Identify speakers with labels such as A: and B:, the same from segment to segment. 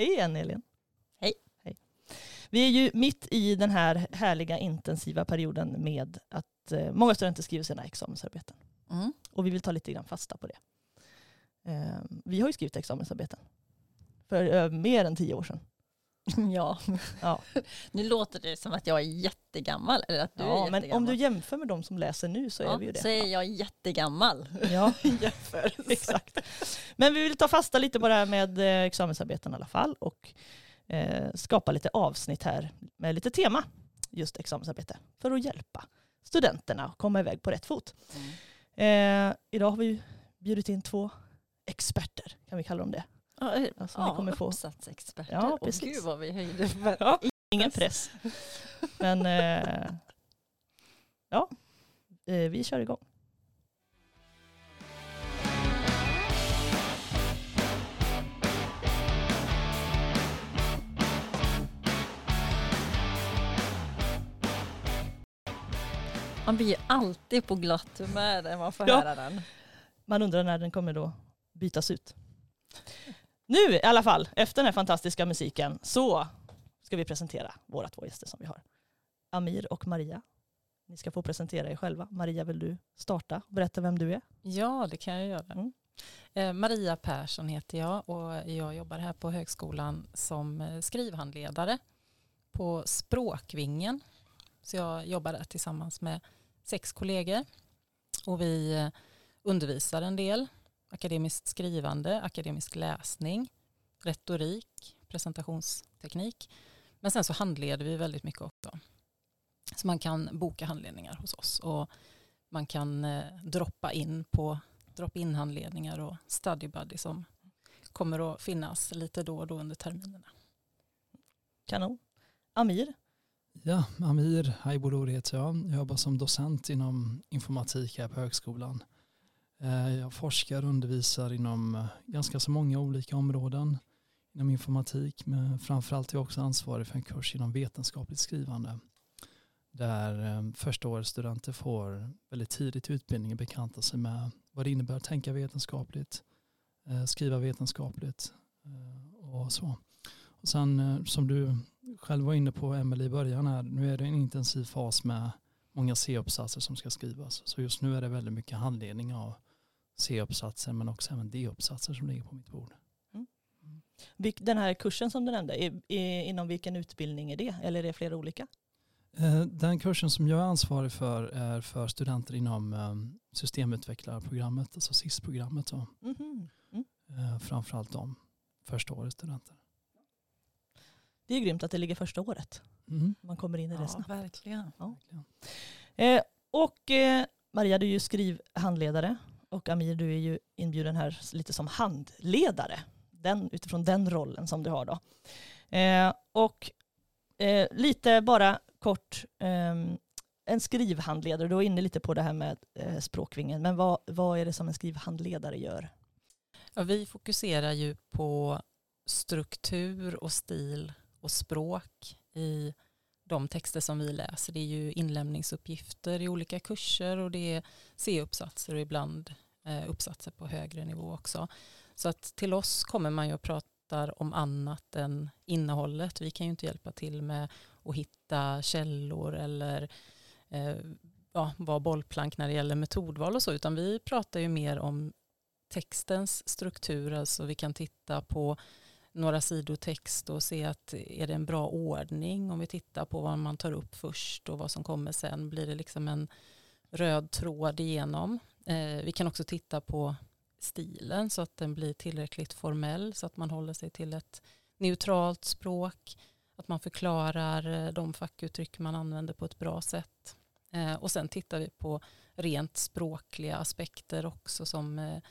A: Hej igen Elin.
B: Hej.
A: Hej. Vi är ju mitt i den här härliga intensiva perioden med att eh, många studenter skriver sina examensarbeten.
B: Mm.
A: Och vi vill ta lite grann fasta på det. Eh, vi har ju skrivit examensarbeten för eh, mer än tio år sedan.
B: Ja.
A: Ja.
B: nu låter det som att jag är jättegammal. Eller att du är
A: ja,
B: jättegammal.
A: men om du jämför med de som läser nu så är
B: ja,
A: vi ju det.
B: Så är jag jättegammal.
A: Ja,
B: Jämförelse.
A: exakt. Men vi vill ta fasta lite på det här med eh, examensarbeten i alla fall och eh, skapa lite avsnitt här med lite tema just examensarbete för att hjälpa studenterna att komma iväg på rätt fot.
B: Mm.
A: Eh, idag har vi bjudit in två experter, kan vi kalla dem det?
B: Ja,
A: Alltså, ni kommer få-
B: uppsatsexperter.
A: Ja, precis.
B: gud vad vi höjde.
A: Ja, ingen press. Men eh, ja, eh, vi kör igång.
B: Man blir ju alltid på glatt humör när man får
A: Ja.
B: höra den.
A: Man undrar när den kommer då bytas ut. Nu i alla fall, efter den här fantastiska musiken, så ska vi presentera våra två gäster som vi har. Amir och Maria. Ni ska få presentera er själva. Maria, vill du starta? Berätta vem du är.
C: Ja, det kan jag göra.
A: Mm.
C: Eh, Maria Persson heter jag och jag jobbar här på högskolan som eh, skrivhandledare på Språkvingen. Så jag jobbar där tillsammans med sex kollegor och vi eh, undervisar en del akademiskt skrivande, akademisk läsning, retorik, presentationsteknik. Men sen så handleder vi väldigt mycket också. Så man kan boka handledningar hos oss och man kan eh, droppa in på drop-in handledningar och study buddy som kommer att finnas lite då och då under terminerna.
A: Kanon. Amir.
D: Ja, Amir Haibolor heter jag. Jag jobbar som docent inom informatik här på högskolan. Eh, jag forskar och undervisar inom eh, ganska så många olika områden inom informatik, men framförallt är jag också ansvarig för en kurs inom vetenskapligt skrivande där eh, första årets studenter får väldigt tidigt i utbildningen bekanta sig med vad det innebär att tänka vetenskapligt, skriva vetenskapligt och så. Och sen som du själv var inne på Emelie i början här, nu är det en intensiv fas med många C-uppsatser som ska skrivas. Så just nu är det väldigt mycket handledning av C-uppsatser men också även D-uppsatser som ligger på mitt bord.
A: Vilk- Den här kursen som du nämnde, är, är, inom vilken utbildning är det? Eller är det flera olika?
D: Eh, Den kursen som jag är ansvarig för är för studenter inom eh, systemutvecklarprogrammet, alltså SIS-programmet.
A: Mhm.
D: Eh, Framförallt de första årets studenter.
A: Det är ju grymt att det ligger första året.
D: Mm.
A: Man kommer in i det
B: Ja,
A: snabbt.
B: verkligen.
D: verkligen.
A: Eh, och eh, Maria, du är ju skrivhandledare och Amir, du är ju inbjuden här lite som handledare. Den, utifrån den rollen som du har då. Eh, och eh, lite bara kort, eh, en skrivhandledare, du var inne lite på det här med eh, språkvingen, men vad, vad är det som en skrivhandledare gör?
C: Ja, vi fokuserar ju på struktur och stil och språk i de texter som vi läser. Det är ju inlämningsuppgifter i olika kurser och det är C-uppsatser och ibland eh, uppsatser på högre nivå också. Så att till oss kommer man ju och pratar om annat än innehållet. Vi kan ju inte hjälpa till med att hitta källor eller eh, ja, vara bollplank när det gäller metodval och så, utan vi pratar ju mer om textens struktur, alltså vi kan titta på några sidor text och se att är det en bra ordning om vi tittar på vad man tar upp först och vad som kommer sen, blir det liksom en röd tråd igenom. Eh, vi kan också titta på stilen så att den blir tillräckligt formell så att man håller sig till ett neutralt språk, att man förklarar eh, de fackuttryck man använder på ett bra sätt. Eh, och sen tittar vi på rent språkliga aspekter också som eh,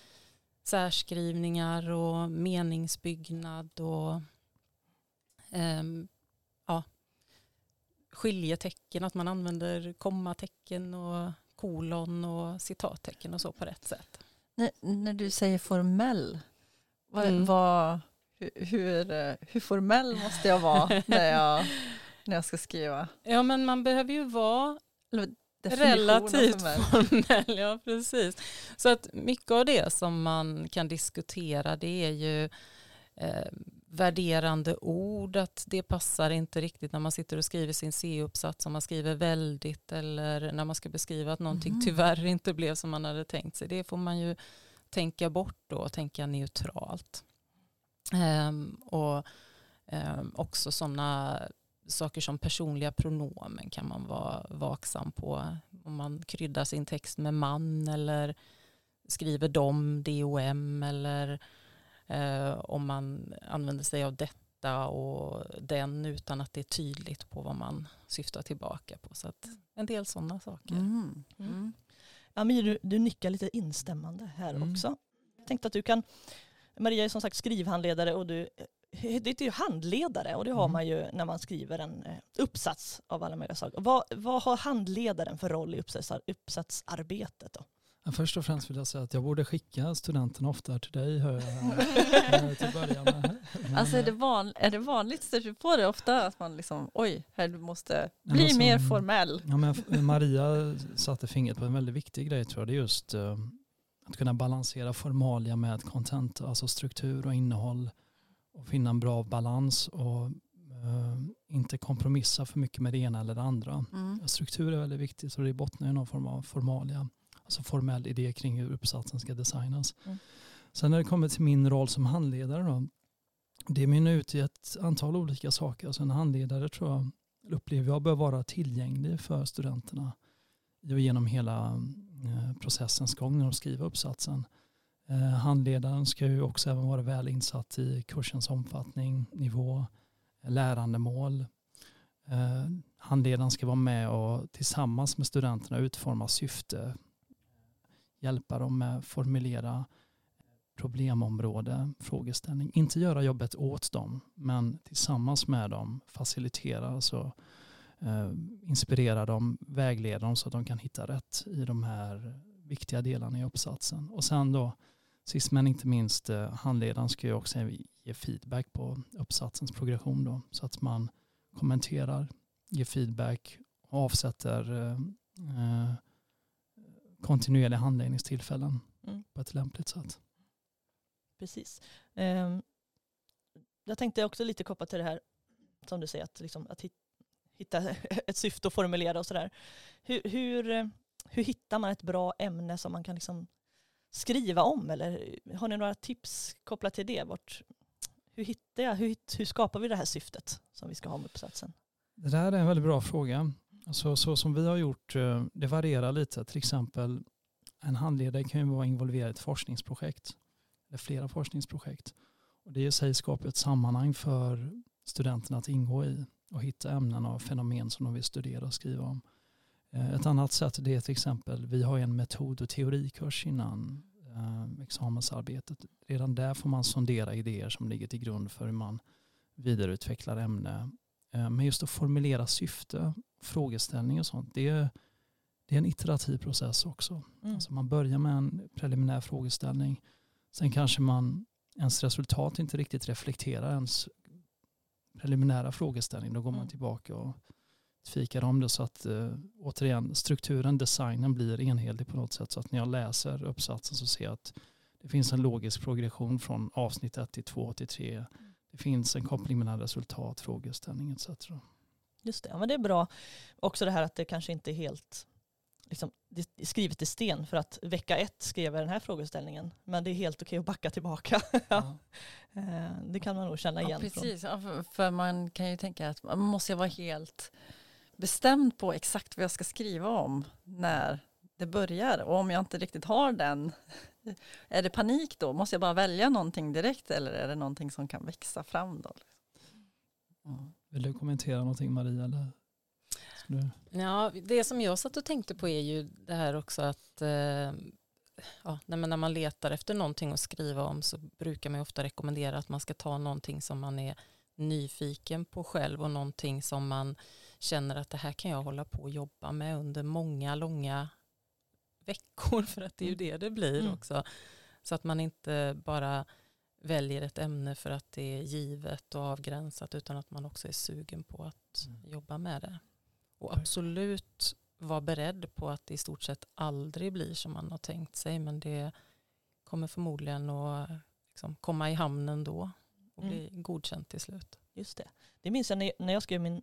C: särskrivningar och meningsbyggnad och ehm, ja, skiljetecken, att man använder kommatecken och kolon och citattecken och så på rätt sätt.
B: När, när du säger formell, vad,
C: Mm.
B: vad, hur, hur, formell måste jag vara när jag, när jag ska skriva?
C: Ja men man behöver ju vara relativt
B: formell.
C: Ja, precis. Så att mycket av det som man kan diskutera det är ju eh, värderande ord, att det passar inte riktigt när man sitter och skriver sin C-uppsats om man skriver väldigt eller när man ska beskriva att någonting
B: Mhm.
C: tyvärr inte blev som man hade tänkt sig. Det får man ju tänka bort då och tänka neutralt. Ehm, och ehm, också sådana saker som personliga pronomen kan man vara vaksam på. Om man kryddar sin text med man eller skriver dom, dom eller eh, om man använder sig av detta och den utan att det är tydligt på vad man syftar tillbaka på. Så att en del sådana saker.
B: Mm.
A: Mm.
B: Mm.
A: Amir, du, du nickar lite instämmande här
D: Mm.
A: också. Jag tänkte att du kan, Maria är som sagt skrivhandledare och du det är ju handledare och det har
D: Mm.
A: man ju när man skriver en eh, uppsats av alla möjliga saker. Vad, vad har handledaren för roll i uppsats, uppsatsarbetet då?
D: Först och främst vill jag säga att jag borde skicka studenterna oftare till dig, hör jag, eh, till början med. Men,
B: Alltså är det,
D: eh,
B: van, är det vanligt, stöter du på det ofta att man liksom, oj, här du måste bli
D: alltså,
B: mer formell.
D: Ja, men Maria satte fingret på en väldigt viktig grej tror jag. Det är just eh, att kunna balansera formalia med content, alltså struktur och innehåll och finna en bra balans och eh, inte kompromissa för mycket med det ena eller det andra.
B: Mm.
D: Struktur är väldigt viktigt så det bottnar i någon form av formalia, alltså formell idé kring hur uppsatsen ska designas.
A: Mm.
D: Sen när det kommer till min roll som handledare då, det mynnar ut i ett antal olika saker. Alltså en handledare tror jag upplever jag bör vara tillgänglig för studenterna genom hela eh, processens gång när de skriver uppsatsen. Eh, handledaren ska ju också även vara väl insatt i kursens omfattning, nivå, lärandemål. Eh, handledaren ska vara med och tillsammans med studenterna utforma syfte, hjälpa dem med att formulera problemområde, frågeställning. Inte göra jobbet åt dem, men tillsammans med dem facilitera, alltså eh, inspirera dem, vägleda dem så att de kan hitta rätt i de här viktiga delarna i uppsatsen. Och sen då, sist men inte minst, eh, handledaren ska ju också ge feedback på uppsatsens progression då, så att man kommenterar, ger feedback och avsätter eh, eh, kontinuerliga handläggningstillfällen
A: Mm.
D: på ett lämpligt sätt.
A: Precis. Ehm, jag tänkte också lite kopplat till det här som du säger, att, liksom, att hit- hitta ett syfte och formulera och sådär. Hur, hur, eh, hur hittar man ett bra ämne som man kan liksom skriva om? Eller har ni några tips kopplat till det? Vart, hur, hittar jag, hur, hur skapar vi det här syftet som vi ska ha med uppsatsen?
D: Det där är en väldigt bra fråga. Alltså, så som vi har gjort, eh, det varierar lite. Till exempel en handledare kan ju vara involverad i ett forskningsprojekt. Eller flera forskningsprojekt. Och det i sig skapar ett sammanhang för studenterna att ingå i och hitta ämnen och fenomen som de vill studera och skriva om. Eh, Ett annat sätt det är till exempel, vi har en metod och teorikurs innan eh, examensarbetet. Redan där får man sondera idéer som ligger till grund för hur man vidareutvecklar ämne. Eh, Men just att formulera syfte, frågeställning och sånt, det är, det är en iterativ process också.
A: Mm.
D: Alltså man börjar med en preliminär frågeställning. Sen kanske man, ens resultat inte riktigt reflekterar ens preliminära frågeställning. Då går man
A: Mm.
D: tillbaka och fikar om det så att eh, återigen strukturen, designen blir enhetlig på något sätt. Så att när jag läser uppsatsen så ser jag att det finns en logisk progression från avsnitt 1 till 2 till 3. Det finns en koppling mellan resultat, frågeställning etc.
A: Just det, ja, men det är bra. Också det här att det kanske inte är helt liksom, det är skrivet i sten för att vecka ett skrev jag den här frågeställningen. Men det är helt okej att backa tillbaka. ja. Eh, Det kan man nog känna
B: Ja,
A: igen. från-
B: precis. Ja, för, för man kan ju tänka att man måste vara helt bestämd på exakt vad jag ska skriva om när det börjar. Och om jag inte riktigt har den, är det panik då? Måste jag bara välja någonting direkt eller är det någonting som kan växa fram då?
D: Ja. Vill du kommentera någonting Maria? Eller? Du?
C: Ja, det som jag satt och tänkte på är ju det här också att eh, ja, nej, men när man letar efter någonting att skriva om så brukar man ofta rekommendera att man ska ta någonting som man är nyfiken på själv och någonting som man känner att det här kan jag hålla på och jobba med under många långa veckor för att det är ju det det blir
A: Mm.
C: också. Så att man inte bara väljer ett ämne för att det är givet och avgränsat utan att man också är sugen på att
D: Mm.
C: jobba med det. Och absolut vara beredd på att det i stort sett aldrig blir som man har tänkt sig men det kommer förmodligen att liksom komma i hamnen då. och bli godkänt till slut.
A: Just det. Det minns jag när jag skrev min,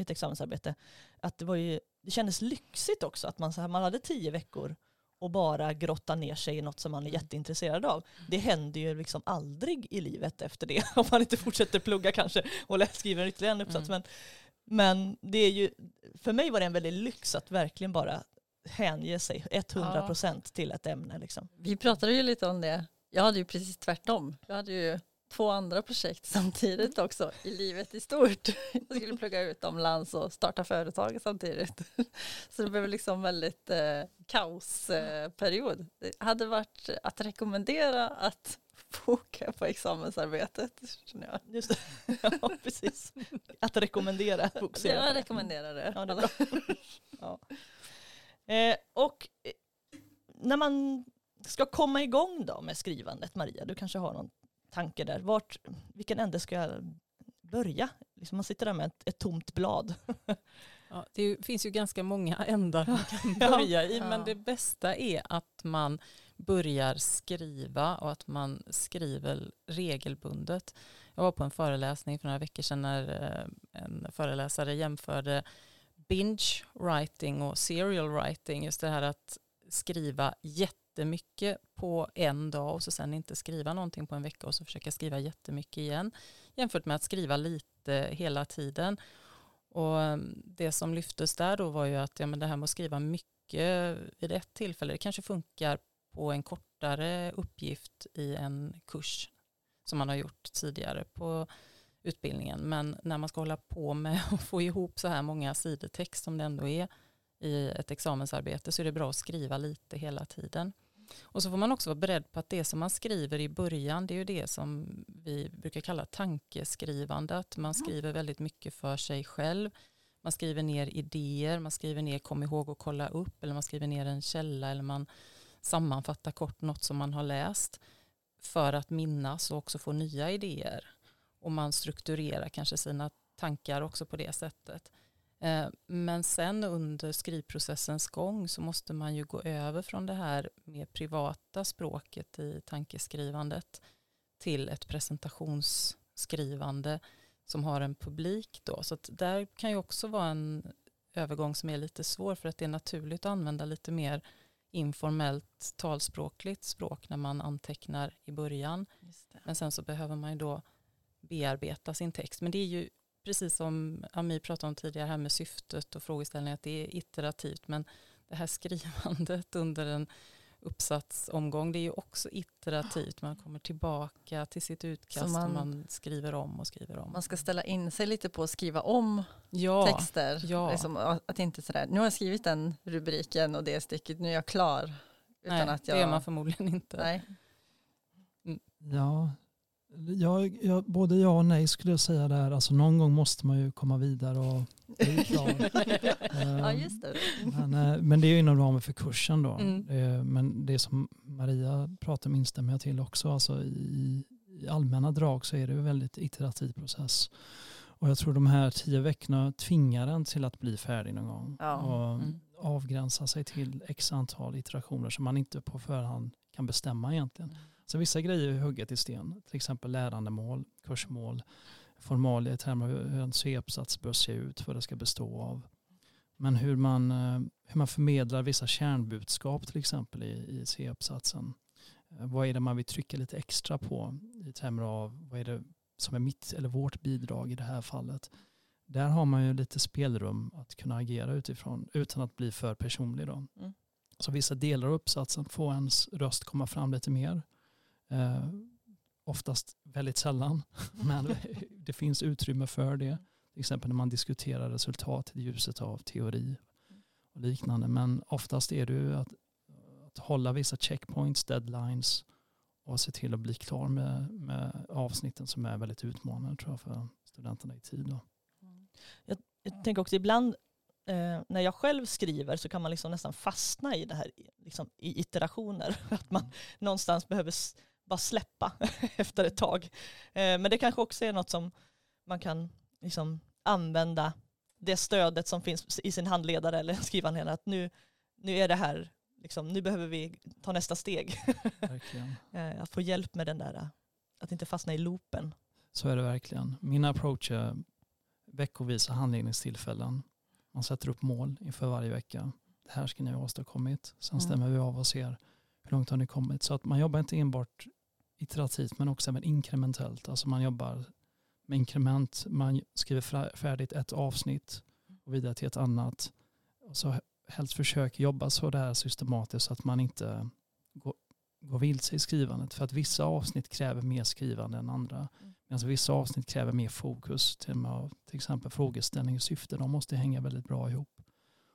A: mitt examensarbete. Att det, var ju, det kändes lyxigt också att man, så här, man hade tio veckor och bara grotta ner sig i något som man är jätteintresserad av. Det händer ju liksom aldrig i livet efter det om man inte fortsätter plugga kanske och skriver ytterligare en uppsats.
C: Mm.
A: Men, men det är ju, för mig var det en väldig lyx att verkligen bara hänge sig 100% ja. till ett ämne. Liksom.
B: Vi pratade ju lite om det. Jag hade ju precis tvärtom. Jag hade ju två andra projekt samtidigt också i livet i stort. Jag skulle plugga utomlands och starta företag samtidigt. Så det blev liksom väldigt eh, kaosperiod. Det hade varit att rekommendera att foka på examensarbetet. Jag.
A: Just det. Ja, precis. Att rekommendera.
B: Fokusera jag rekommenderar det. Ja, det är bra.
A: Ja. Eh, och eh, när man ska komma igång då med skrivandet, Maria, du kanske har någon tanke där. Vart, vilken ände ska jag börja? Liksom man sitter där med ett, ett tomt blad.
C: Ja, det finns ju ganska många ändar man kan börja i, men det bästa är att man börjar skriva och att man skriver regelbundet. Jag var på en föreläsning för några veckor sedan när eh, en föreläsare jämförde binge writing och serial writing, just det här att skriva jättemycket på en dag och så sen inte skriva någonting på en vecka och så försöka skriva jättemycket igen jämfört med att skriva lite hela tiden. Och mm, det som lyftes där då var ju att ja, men det här med att skriva mycket vid ett tillfälle, det kanske funkar på en kortare uppgift i en kurs som man har gjort tidigare på utbildningen. Men när man ska hålla på med att få ihop så här många sidor text som det ändå är i ett examensarbete så är det bra att skriva lite hela tiden. Och så får man också vara beredd på att det som man skriver i början det är ju det som vi brukar kalla tankeskrivande. Att man skriver väldigt mycket för sig själv. Man skriver ner idéer, man skriver ner kom ihåg att kolla upp eller man skriver ner en källa eller man sammanfattar kort något som man har läst för att minnas och också få nya idéer. Och man strukturerar kanske sina tankar också på det sättet. Eh, men sen under skrivprocessens gång så måste man ju gå över från det här mer privata språket i tankeskrivandet till ett presentationsskrivande som har en publik då. Så där kan ju också vara en övergång som är lite svår för att det är naturligt att använda lite mer informellt talspråkligt språk när man antecknar i början. Men sen så behöver man ju då bearbeta sin text. Men det är ju precis som Ami pratade om tidigare här med syftet och frågeställningen att det är iterativt men det här skrivandet under en uppsatsomgång det är ju också iterativt. Man kommer tillbaka till sitt utkast man, och man skriver om och skriver om.
B: Man ska ställa in sig lite på att skriva om ja, texter. Ja. Liksom, att inte sådär, nu har jag skrivit den rubriken och det stycket, nu är jag klar.
C: Utan nej, att jag, det gör man förmodligen inte. Nej.
D: Mm. Ja, Ja, ja, både ja och nej skulle jag säga där. Alltså någon gång måste man ju komma vidare och bli klar.
B: ja, just det.
D: Men, eh, men, det är ju inom ramen för kursen då. Mm. Men det som Maria pratar om instämmer jag till också. Alltså i, i allmänna drag så är det en väldigt iterativ process. Och jag tror de här tio veckorna tvingar en till att bli färdig någon gång. Ja. Och mm. avgränsa sig till x antal iterationer som man inte på förhand kan bestämma egentligen. Mm. Så vissa grejer är hugget i sten, till exempel lärandemål, kursmål, formalia i termer av hur en C-uppsats bör se ut, vad det ska bestå av. Men hur man, eh, hur man förmedlar vissa kärnbudskap till exempel i, i C-uppsatsen. Eh, vad är det man vill trycka lite extra på i termer av vad är det som är mitt eller vårt bidrag i det här fallet. Där har man ju lite spelrum att kunna agera utifrån utan att bli för personlig. Då. Mm. Så vissa delar av uppsatsen får ens röst komma fram lite mer. Eh, oftast väldigt sällan, men det finns utrymme för det. Till exempel när man diskuterar resultat i ljuset av teori och liknande. Men oftast är det ju att, att hålla vissa checkpoints, deadlines och se till att bli klar med, med avsnitten som är väldigt utmanande tror jag för studenterna i tid. Då.
A: Jag, jag tänker också ibland eh, när jag själv skriver så kan man liksom nästan fastna i det här liksom, i iterationer. Att man någonstans behöver bara släppa efter ett tag. Eh, men det kanske också är något som man kan liksom använda det stödet som finns i sin handledare eller skrivhandledare att nu, nu är det här, liksom, nu behöver vi ta nästa steg. Eh, att få hjälp med den där, att inte fastna i loopen.
D: Så är det verkligen. Min approach är veckovisa handledningstillfällen. Man sätter upp mål inför varje vecka. Det här ska ni ha åstadkommit. Sen
B: Mm.
D: stämmer vi av och ser hur långt har ni kommit. Så att man jobbar inte enbart iterativt men också även inkrementellt. Alltså man jobbar med inkrement. Man skriver färdigt ett avsnitt och vidare till ett annat. Och så helst försöker jobba så där systematiskt så att man inte går, går vilse i skrivandet. För att vissa avsnitt kräver mer skrivande än andra.
A: Mm.
D: Medan vissa avsnitt kräver mer fokus. Till, med, till exempel frågeställning och syfte. De måste hänga väldigt bra ihop.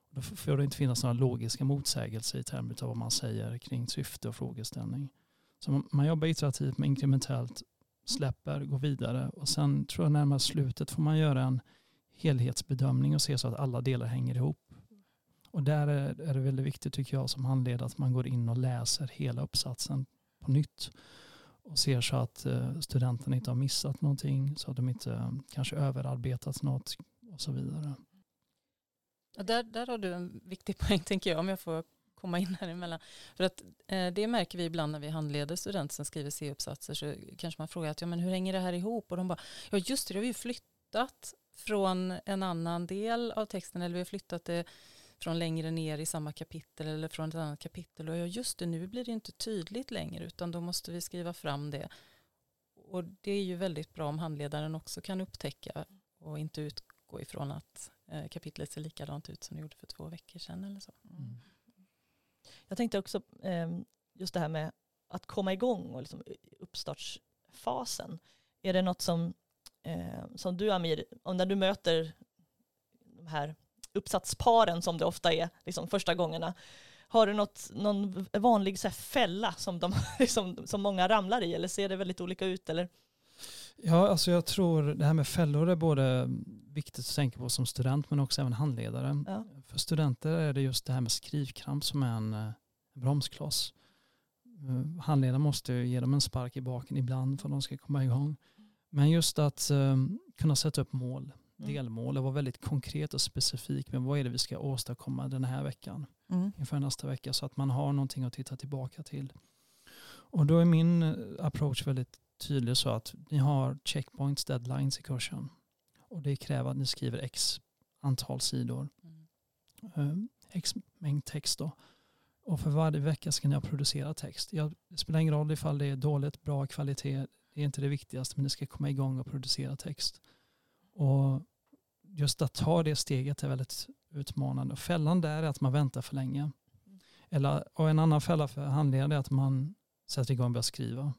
D: Då får det inte finnas några logiska motsägelser i termer av vad man säger kring syfte och frågeställning. Så man, jobbar iterativt med inkrementellt, släpper, går vidare och sen tror jag närmast slutet får man göra en helhetsbedömning och se så att alla delar hänger ihop. Och där är, det väldigt viktigt tycker jag som handledare att man går in och läser hela uppsatsen på nytt och ser så att eh, studenterna inte har missat någonting, så att de inte eh, kanske överarbetat något och så vidare.
C: Ja, där, där har du en viktig poäng tänker jag om jag får komma in här emellan. För att eh, det märker vi ibland när vi handleder studenter som skriver C-uppsatser så kanske man frågar att ja, men hur hänger det här ihop och de bara ja just det, det har vi ju flyttat från en annan del av texten eller vi har flyttat det från längre ner i samma kapitel eller från ett annat kapitel och ja just det, nu blir det inte tydligt längre utan då måste vi skriva fram det. Och det är ju väldigt bra om handledaren också kan upptäcka och inte utgå ifrån att eh, kapitlet ser likadant ut som det gjorde för två veckor sedan eller så.
A: Mm. Jag tänkte också ehm, just det här med att komma igång och liksom uppstartsfasen. Är det något som, ehm, som du Amir, när du möter de här uppsatsparen som det ofta är liksom första gångerna, har du något, någon vanlig så här, fälla som, de, som, liksom, som många ramlar i eller ser det väldigt olika ut? Eller?
D: Ja, alltså jag tror det här med fällor är både viktigt att tänka på som student men också även handledare.
A: Ja.
D: För studenter är det just det här med skrivkramp som är en, eh, en bromskloss. Eh, Handledaren måste ju ge dem en spark i baken ibland för att de ska komma igång. Men just att eh, kunna sätta upp mål,
A: Mm.
D: delmål och vara väldigt konkret och specifik med vad är det vi ska åstadkomma den här veckan
B: Mm.
D: inför nästa vecka så att man har någonting att titta tillbaka till. Och då är min approach väldigt tydlig så att ni har checkpoints, deadlines i kursen. Och det kräver att ni skriver x antal sidor, eh, x mängd text då. Och för varje vecka ska ni ha producerat text. Det spelar ingen roll ifall det är dåligt, bra kvalitet, det är inte det viktigaste, men ni ska komma igång och producera text. Och just att ta det steget är väldigt utmanande. Och fällan där är att man väntar för länge. Eller, och en annan fälla för handledare är att man sätter igång och börjar skriva.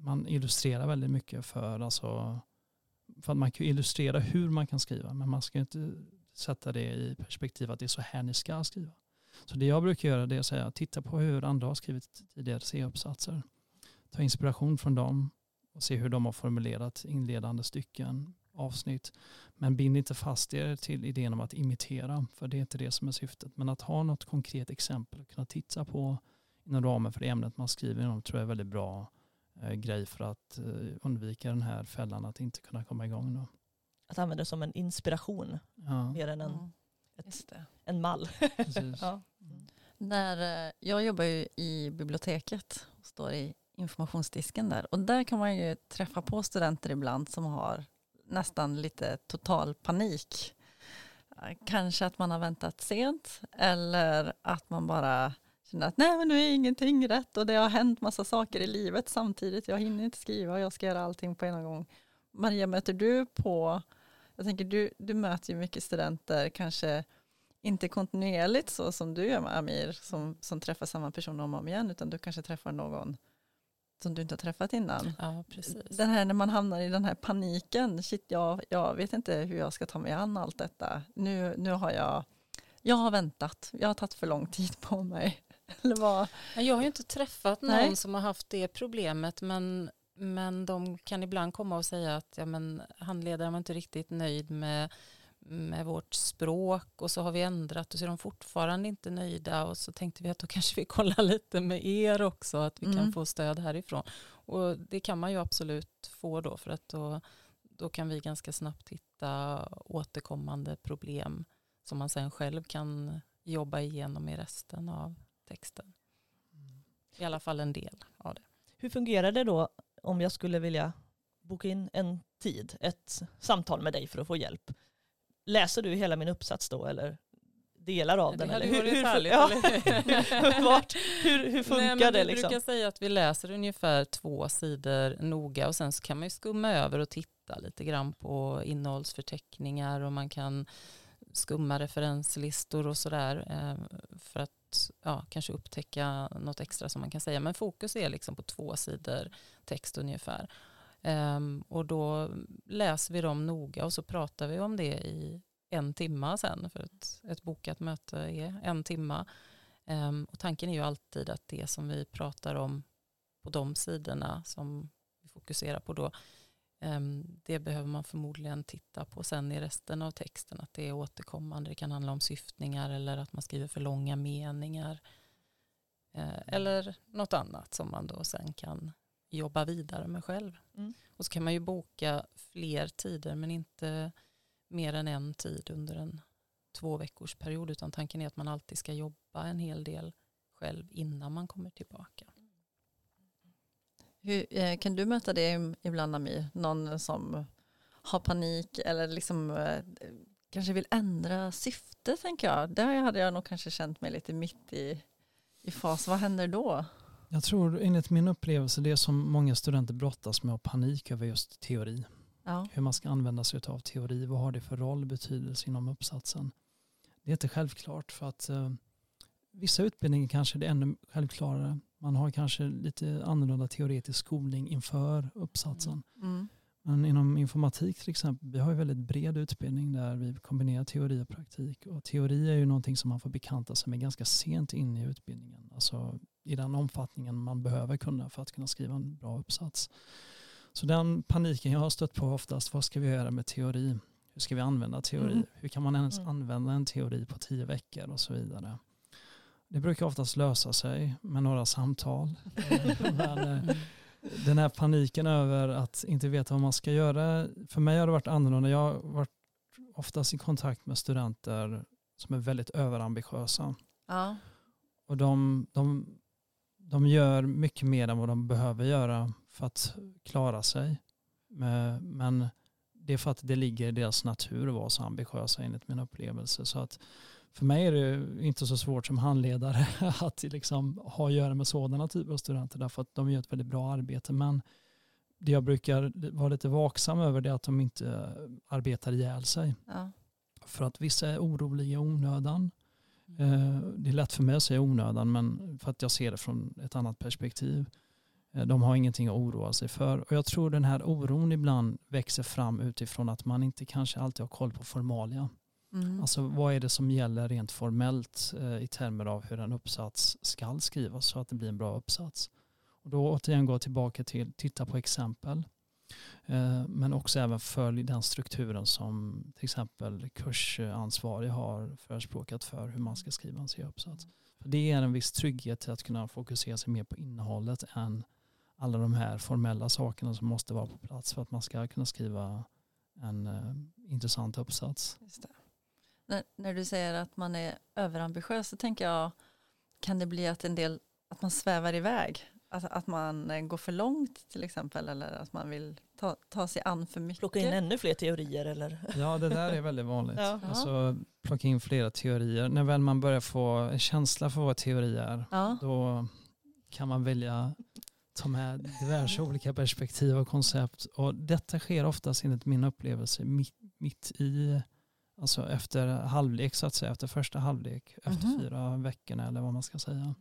D: Man illustrerar väldigt mycket för, alltså, för att man kan illustrera hur man kan skriva men man ska inte sätta det i perspektiv att det är så här ni ska skriva. Så det jag brukar göra det är att säga titta på hur andra har skrivit tidigare C-uppsatser. Ta inspiration från dem och se hur de har formulerat inledande stycken, avsnitt. Men bind inte fast er till idén om att imitera, för det är inte det som är syftet. Men att ha något konkret exempel att kunna titta på inom ramen för det ämnet man skriver inom tror jag är väldigt bra eh, grej för att eh, undvika den här fällan att inte kunna komma igång. Då.
A: Att använda det som en inspiration
D: Ja,
A: mer än en,
B: Mm.
A: ett, en mall. ja.
B: När, eh, jag jobbar ju i biblioteket och står i informationsdisken där. Och där kan man ju träffa på studenter ibland som har nästan lite total panik. Eh, Kanske att man har väntat sent eller att man bara känner att nej men nu är ingenting rätt och det har hänt massa saker i livet samtidigt. Jag hinner inte skriva och jag ska göra allting på en gång. Maria, möter du på, jag tänker du, du möter ju mycket studenter, kanske inte kontinuerligt så som du gör med Amir som, som träffar samma person om och om igen utan du kanske träffar någon som du inte har träffat innan.
C: Ja, precis.
B: Den här när man hamnar i den här paniken, shit jag, jag vet inte hur jag ska ta mig an allt detta. Nu, nu har jag, jag har väntat, jag har tagit för lång tid på mig. Eller vad?
C: Jag har ju inte träffat någon
B: Nej.
C: som har haft det problemet men, men de kan ibland komma och säga att ja, men, handledaren var inte riktigt nöjd med, med vårt språk och så har vi ändrat och så är de fortfarande inte nöjda och så tänkte vi att då kanske vi kollar lite med er också att vi kan
B: Mm.
C: få stöd härifrån. Och det kan man ju absolut få då för att då, då kan vi ganska snabbt hitta återkommande problem som man sen själv kan jobba igenom i resten av texten. I alla fall en del av det.
A: Hur fungerar det då om jag skulle vilja boka in en tid, ett samtal med dig för att få hjälp. Läser du hela min uppsats då eller delar av
C: Det
A: den? Eller
C: varit härligt,
A: ja,
C: eller?
A: vart, hur, hur funkar
C: Nej,
A: det
C: Vi
A: liksom?
C: brukar säga att vi läser ungefär två sidor noga och sen så kan man ju skumma över och titta lite grann på innehållsförteckningar och man kan skumma referenslistor och sådär eh, för att ja, kanske upptäcka något extra som man kan säga. Men fokus är liksom på två sidor text ungefär. Um, och då läser vi dem noga och så pratar vi om det i en timma sen för ett, ett bokat möte är en timma. Um, och tanken är ju alltid att det som vi pratar om på de sidorna som vi fokuserar på då, det behöver man förmodligen titta på sen i resten av texten, att det är återkommande. Det kan handla om syftningar eller att man skriver för långa meningar. Eh, eller något annat som man då sen kan jobba vidare med själv.
A: Mm.
C: Och så kan man ju boka fler tider men inte mer än en tid under en två veckors period utan tanken är att man alltid ska jobba en hel del själv innan man kommer tillbaka.
B: Hur, eh, kan du möta det ibland Amir? Någon som har panik eller liksom eh, kanske vill ändra syfte tänker jag. Där hade jag nog kanske känt mig lite mitt i, i fas. Vad händer då?
D: Jag tror enligt min upplevelse det som många studenter brottas med och panik över just teori.
B: Ja.
D: Hur man ska använda sig av teori. Vad har det för roll betydelse inom uppsatsen? Det är inte självklart för att eh, vissa utbildningar kanske det är ännu självklarare. Man har kanske lite annorlunda teoretisk skolning inför uppsatsen.
B: Mm.
D: Men inom informatik till exempel, vi har ju väldigt bred utbildning där vi kombinerar teori och praktik. Och teori är ju någonting som man får bekanta sig med ganska sent in i utbildningen. Alltså i den omfattningen man behöver kunna för att kunna skriva en bra uppsats. Så den paniken jag har stött på oftast, vad ska vi göra med teori? Hur ska vi använda teori?
A: Mm.
D: Hur kan man ens
A: Mm.
D: använda en teori på tio veckor och så vidare? Det brukar oftast lösa sig med några samtal. Men, eh, den här paniken över att inte veta vad man ska göra. För mig har det varit annorlunda. Jag har varit oftast i kontakt med studenter som är väldigt överambitiösa.
B: Ja.
D: Och de, de, de gör mycket mer än vad de behöver göra för att klara sig. Men- Men det är för att det ligger i deras natur att vara så ambitiösa enligt min upplevelse. Så att för mig är det inte så svårt som handledare att liksom ha att göra med sådana typer av studenter därför att de gör ett väldigt bra arbete. Men det jag brukar vara lite vaksam över det är att de inte arbetar ihjäl sig.
B: Ja.
D: För att vissa är oroliga i onödan. Eh, Det är lätt för mig att säga onödan men för att jag ser det från ett annat perspektiv. Eh, De har ingenting att oroa sig för. Och jag tror den här oron ibland växer fram utifrån att man inte kanske alltid har koll på formalia.
B: Mm.
D: Alltså vad är det som gäller rent formellt eh, i termer av hur en uppsats ska skrivas så att det blir en bra uppsats. Och då återigen gå tillbaka till titta på exempel. Eh, men också även följ den strukturen som till exempel kursansvarig har förespråkat för hur man ska skriva en C-uppsats. För det är en viss trygghet till att kunna fokusera sig mer på innehållet än alla de här formella sakerna som måste vara på plats för att man ska kunna skriva en eh, intressant uppsats.
B: Just det. När, när du säger att man är överambitiös så tänker jag kan det bli att en del att man svävar iväg? Att, att man eh, går för långt till exempel eller att man vill ta, ta sig an för mycket?
A: Plocka in ännu fler teorier eller?
D: Ja, det där är väldigt vanligt.
A: Ja.
D: Alltså, plocka in flera teorier. När väl man börjar få en känsla för vad teori är,
B: Ja.
D: då kan man välja ta med diverse olika perspektiv och koncept. Och detta sker oftast enligt min upplevelse mitt, mitt i, alltså efter halvlek så att säga, efter första halvlek, efter
B: Mhm.
D: fyra veckorna eller vad man ska säga,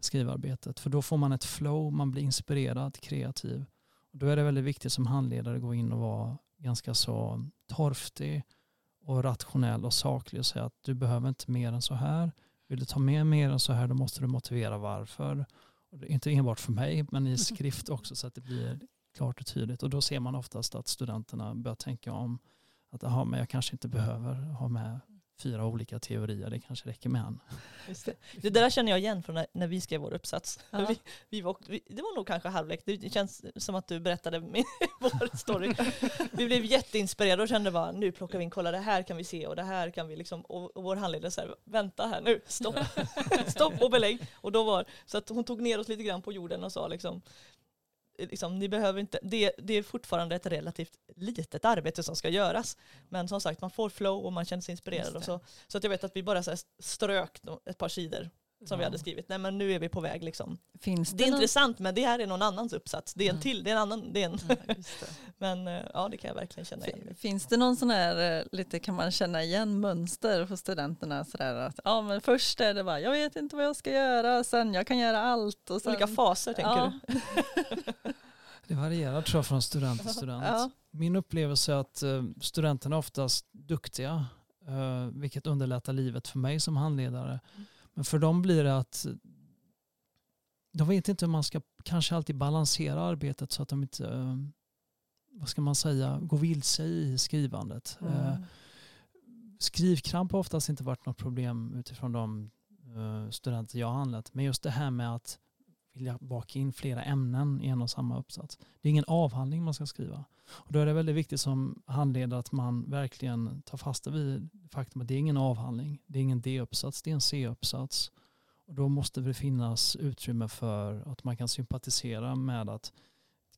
D: skrivarbetet. För då får man ett flow, man blir inspirerad, kreativ. Och då är det väldigt viktigt som handledare att gå in och vara ganska så torftig och rationell och saklig och säga att du behöver inte mer än så här. Vill du ta med mer än så här då måste du motivera varför. Inte enbart för mig men i skrift också så att det blir klart och tydligt. Och då ser man oftast att studenterna börjar tänka om att aha, men jag kanske inte behöver ha med fyra olika teorier, det kanske räcker med en.
A: Det. det där känner jag igen från när, när vi skrev vår uppsats.
B: Ja.
A: Vi, vi var, vi, det var nog kanske halvlek, det känns som att du berättade min, vår story. Vi blev jätteinspirerade och kände bara nu plockar vi in, kolla det här kan vi se och det här kan vi liksom, och, och vår handledare här, vänta här nu, stopp, stopp och belägg. Och då var, så att hon tog ner oss lite grann på jorden och sa liksom, liksom, ni behöver inte, det, det är fortfarande ett relativt litet arbete som ska göras. Men som sagt, man får flow och man känner sig inspirerad. Och så, så att jag vet att vi bara så strök ett par sidor som vi hade skrivit. Nej men nu är vi på väg liksom.
B: Finns
A: Det
B: det,
A: är
B: någon...
A: intressant men det här är någon annans uppsats. Det är en
C: Mm.
A: till, det är en annan. Det är en.
B: Ja, just det.
A: men eh, ja det kan jag verkligen känna igen.
B: Fin- Finns det någon sån här, eh, lite kan man känna igen mönster hos studenterna sådär att ja men först är det bara jag vet inte vad jag ska göra, sen jag kan göra allt och sen
A: Olika faser tänker
B: ja.
A: du?
D: Det varierar tror jag från student till student.
B: Ja.
D: Min upplevelse är att eh, studenterna är oftast duktiga, vilket underlättar livet för mig som handledare. Men för dem blir det att de vet inte hur man ska kanske alltid balansera arbetet så att de inte, eh, vad ska man säga, går vilse i skrivandet. Eh,
B: Mm.
D: Skrivkramp har oftast inte varit något problem utifrån de eh, studenter jag har handlat. Men just det här med att vilja baka in flera ämnen i en och samma uppsats. Det är ingen avhandling man ska skriva. Och då är det väldigt viktigt som handledare att man verkligen tar fasta vid faktum att det är ingen avhandling. Det är ingen D-uppsats, det är en C-uppsats. Och då måste det finnas utrymme för att man kan sympatisera med att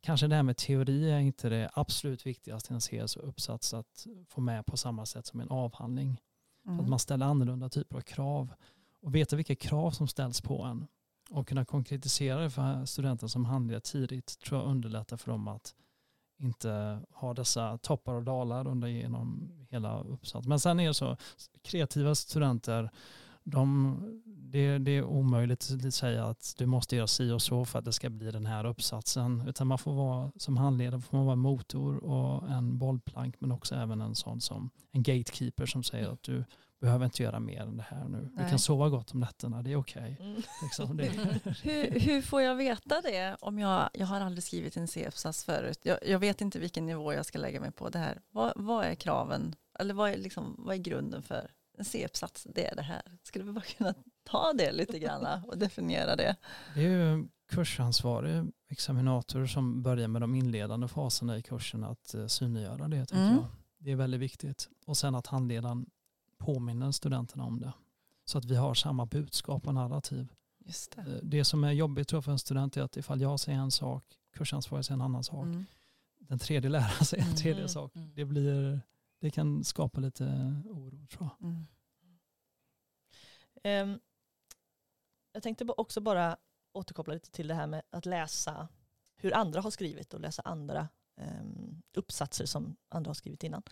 D: kanske det här med teori är inte det absolut viktigaste i en C-uppsats att få med på samma sätt som en avhandling.
B: Mm.
D: Att man ställer annorlunda typer av krav och veta vilka krav som ställs på en och kunna konkretisera det för studenter som handleder tidigt tror jag underlättar för dem att inte ha dessa toppar och dalar under genom hela uppsatsen. Men sen är det så, kreativa studenter, de, det, det är omöjligt att säga att du måste göra si och så för att det ska bli den här uppsatsen. Utan man får vara, som handledare får man vara motor och en bollplank men också även en sån som en gatekeeper som säger att du behöver inte göra mer än det här nu.
B: Nej.
D: kan sova gott om nätterna, det är okej.
A: Mm.
D: Liksom.
B: Hur, hur får jag veta det om jag, jag har aldrig skrivit en C-uppsats förut? Jag, jag vet inte vilken nivå jag ska lägga mig på det här. Vad, vad är kraven? Eller vad är, liksom, vad är grunden för en C-uppsats? Det är det här. Skulle vi bara kunna ta det lite grann och definiera det?
D: Det är ju kursansvarig examinator som börjar med de inledande faserna i kursen att eh, synliggöra det. Tänker
B: Mm.
D: jag. Det är väldigt viktigt. Och sen att handledaren påminner studenterna om det. Så att vi har samma budskap och narrativ.
B: Just det.
D: Eh, Det som är jobbigt tror jag för en student är att ifall jag säger en sak, kursansvarig säger en annan sak,
B: Mm.
D: den tredje läraren säger en tredje
A: Mm.
D: sak.
C: Mm.
D: Det, blir, det kan skapa lite oro tror jag.
A: Ehm, jag tänkte också bara återkoppla lite till det här med att läsa hur andra har skrivit och läsa andra ehm, uppsatser som andra har skrivit innan.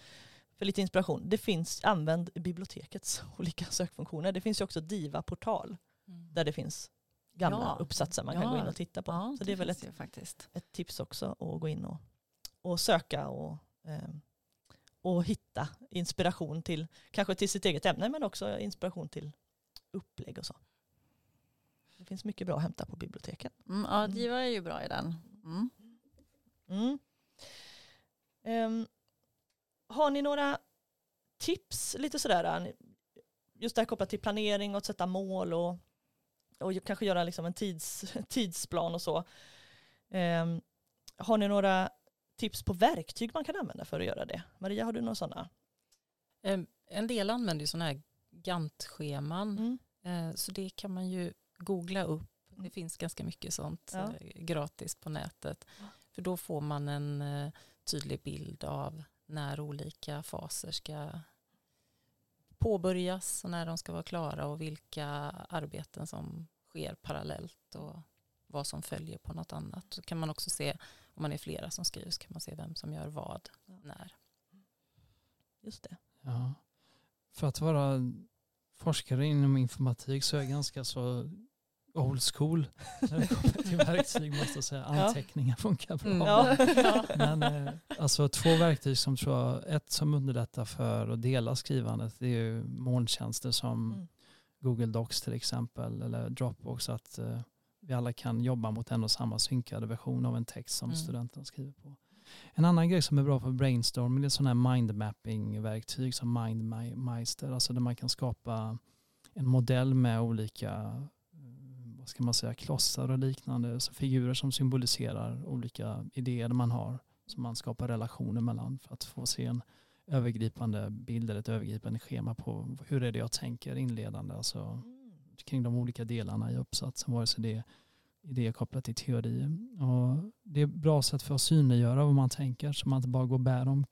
A: För lite inspiration. Det finns, använd bibliotekets olika sökfunktioner. Det finns ju också Diva-portal
C: Mm.
A: där det finns gamla
B: Ja.
A: uppsatser man kan
B: Ja.
A: gå in och titta på.
B: Ja,
A: Så det är väl ett, ett tips också att gå in och, och söka och, ehm, och hitta inspiration till kanske till sitt eget ämne men också inspiration till upplägg och så. Det finns mycket bra att hämta på biblioteken.
B: Mm, ja, Diva är ju bra i den. Mm.
A: Mm. Ehm, har ni några tips lite sådär? äh, Just det här kopplat till planering och att sätta mål och, och kanske göra liksom en tids, tidsplan och så. Ehm, har ni några tips på verktyg man kan använda för att göra det? Maria, har du några sådana?
C: Eh, En del använder ju sådana här Gantt-scheman.
A: Mm.
C: Eh, Så det kan man ju googla upp.
A: Mm.
C: Det finns ganska mycket sånt
A: Ja.
C: eh, gratis på nätet. För då får man en eh, tydlig bild av när olika faser ska påbörjas och när de ska vara klara och vilka arbeten som sker parallellt och vad som följer på något annat. Så kan man också se, om man är flera som skriver, så kan man se vem som gör vad, när.
A: Just det.
D: Ja. För att vara forskare inom informatik så är jag ganska så old school när det kommer till verktyg måste jag säga.
A: Ja.
D: Anteckningar funkar bra.
C: Mm.
A: Ja.
D: Men eh, alltså två verktyg som tror jag, ett som underlättar för att dela skrivandet det är ju molntjänster som
A: Mm.
D: Google Docs till exempel eller Dropbox att eh, vi alla kan jobba mot en och samma synkade version av en text som
C: Mm.
D: studenten skriver på. En annan grej som är bra för brainstorming det är sådana här mindmapping-verktyg som MindMeister, alltså där man kan skapa en modell med olika ska man säga, klossar och liknande, så figurer som symboliserar olika idéer man har som man skapar relationer mellan för att få se en övergripande bild eller ett övergripande schema på hur är det jag tänker inledande, alltså
A: Mm.
D: kring de olika delarna i uppsatsen, vare sig det är idé kopplat till teori. Och det är ett bra sätt för att synliggöra vad man tänker så man inte bara går och bär dem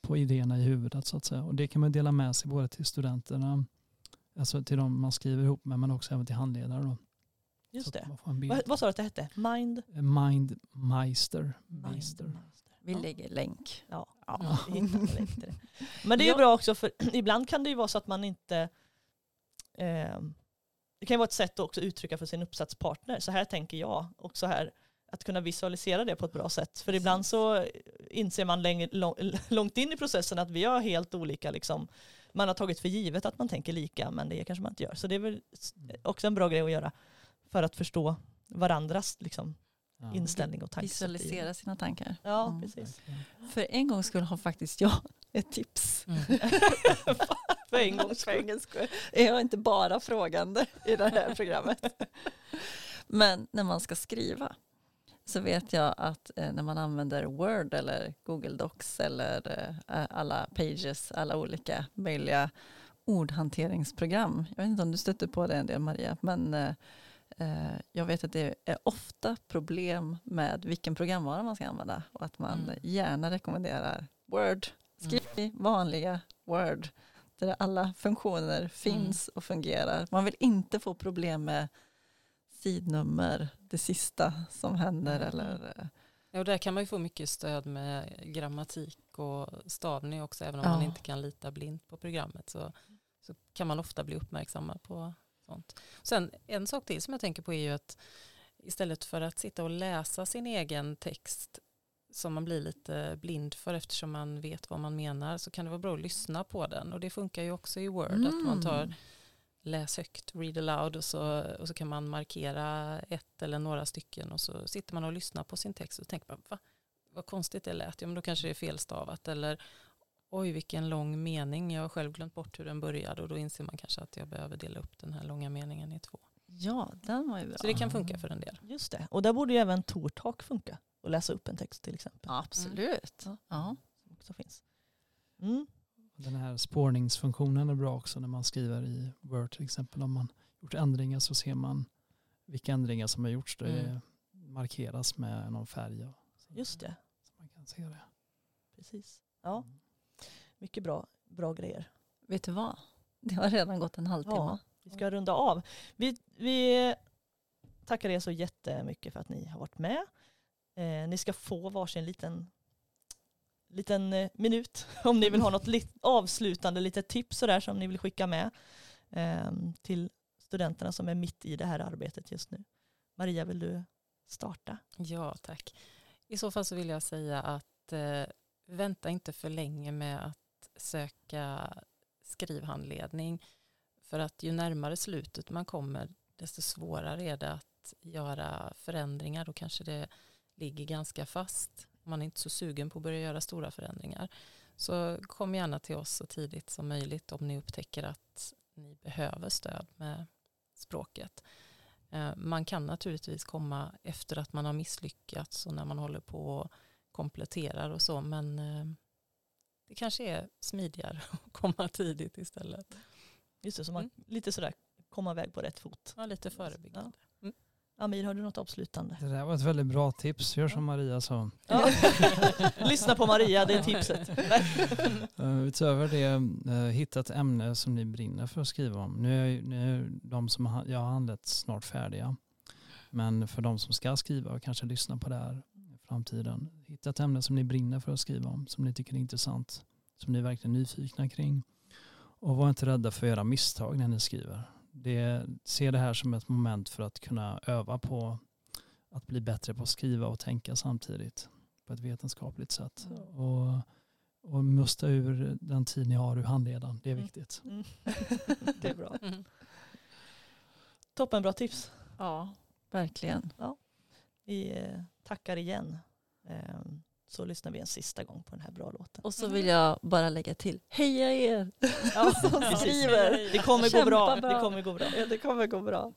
D: på idéerna i huvudet så att säga. Och det kan man dela med sig både till studenterna, alltså till de man skriver ihop med men också även till handledare. Då.
A: Just det. Vad, vad sa du att det hette? Mind?
D: Mindmeister. Meister.
B: Vi
A: Ja.
B: lägger länk.
A: Ja.
B: Ja.
A: Länk det. Men det är ju bra också för ibland kan det ju vara så att man inte eh, det kan ju vara ett sätt att också uttrycka för sin uppsatspartner. Så här tänker jag. Och så här att kunna visualisera det på ett bra sätt. För ibland så inser man längre, lång, långt in i processen att vi har helt olika, liksom, man har tagit för givet att man tänker lika men det kanske man inte gör. Så det är väl också en bra grej att göra för att förstå varandras liksom,
D: Ja.
A: inställning och tankesätt. i-
B: Visualisera sina tankar.
A: Ja,
B: Mm.
A: precis.
B: För en gång skulle ha faktiskt jag ett tips.
C: Mm.
A: för en gångs skull.
B: gångs skull. Är jag inte bara frågande i det här programmet. Men när man ska skriva så vet jag att eh, när man använder Word eller Google Docs eller eh, alla Pages, alla olika möjliga ordhanteringsprogram. Jag vet inte om du stöter på det en del Maria, men eh, jag vet att det är ofta problem med vilken programvara man ska använda och att man
C: Mm.
B: gärna rekommenderar Word. Skriv i vanliga Word där alla funktioner finns och fungerar. Man vill inte få problem med sidnummer, det sista som händer
C: Mm.
B: eller eh,
C: Ja, och där kan man ju få mycket stöd med grammatik och stavning också, även om
B: Ja.
C: man inte kan lita blint på programmet så, så kan man ofta bli uppmärksammad på sånt. Sen en sak till som jag tänker på är ju att istället för att sitta och läsa sin egen text som man blir lite blind för eftersom man vet vad man menar så kan det vara bra att lyssna på den och det funkar ju också i Word att man tar
B: Mm.
C: läs högt, read aloud och så, och så kan man markera ett eller några stycken och så sitter man och lyssnar på sin text och tänker man, Va? vad konstigt det lät, ja men då kanske det är felstavat eller oj vilken lång mening, jag har själv glömt bort hur den började och då inser man kanske att jag behöver dela upp den här långa meningen i två.
B: Ja, den var ju bra.
C: Så det kan funka för en del.
A: Just det. Och där borde ju även Tortalk funka. Och läsa upp en text till exempel.
B: Ja, absolut.
A: Ja.
B: Ja.
A: Som också finns. Mm.
D: Den här spårningsfunktionen är bra också när man skriver i Word till exempel. Om man gjort ändringar så ser man vilka ändringar som har gjorts. Det
C: Mm.
D: markeras med någon färg. och så-
A: Just det.
D: Så man kan se det.
A: Precis. Ja, mycket bra, bra grejer.
B: Vet du vad? Det har redan gått en halvtimme.
A: Ja, vi ska runda av. Vi, vi tackar er så jättemycket för att ni har varit med. Eh, ni ska få varsin liten, liten eh, minut om ni vill ha något lit, avslutande litet tips sådär som ni vill skicka med eh, till studenterna som är mitt i det här arbetet just nu. Maria, vill du starta?
C: Ja, tack. I så fall så vill jag säga att eh, vänta inte för länge med att söka skrivhandledning. För att ju närmare slutet man kommer desto svårare är det att göra förändringar. Då kanske det ligger ganska fast. Man är inte så sugen på att börja göra stora förändringar. Så kom gärna till oss så tidigt som möjligt om ni upptäcker att ni behöver stöd med språket. Eh, man kan naturligtvis komma efter att man har misslyckats och när man håller på och kompletterar och så men eh, det kanske är smidigare att komma tidigt istället.
A: Just det, så man lite sådär komma iväg på rätt fot.
C: Ja, lite förebyggande.
A: Amir, har du något avslutande?
D: Det där var ett väldigt bra tips. Gör som Maria sa.
A: Ja. Lyssna på Maria, det är tipset.
D: Uh, utöver det, uh, hitta ett ämne som ni brinner för att skriva om. Nu är, nu är de som jag har handlat snart färdiga. Men för de som ska skriva och kanske lyssna på det här framtiden. Hitta ett ämne som ni brinner för att skriva om. Som ni tycker är intressant. Som ni är verkligen nyfikna kring. Och var inte rädda för att göra misstag när ni skriver. Det, se det här som ett moment för att kunna öva på att bli bättre på att skriva och tänka samtidigt på ett vetenskapligt sätt. Och, och musta ur den tid ni har ur handledaren. Det är
A: Mm.
D: viktigt.
A: Mm. det är bra.
C: Mm.
A: Toppen bra tips.
B: Ja, verkligen.
A: Vi eh, tackar igen. Ehm, Så lyssnar vi en sista gång på den här bra låten.
B: Och så vill jag bara lägga till, heja er!
A: Ja,
B: som
A: precis.
B: skriver.
A: Det kommer gå bra.
B: bra.
A: Det kommer gå bra.
B: Ja, det kommer gå bra.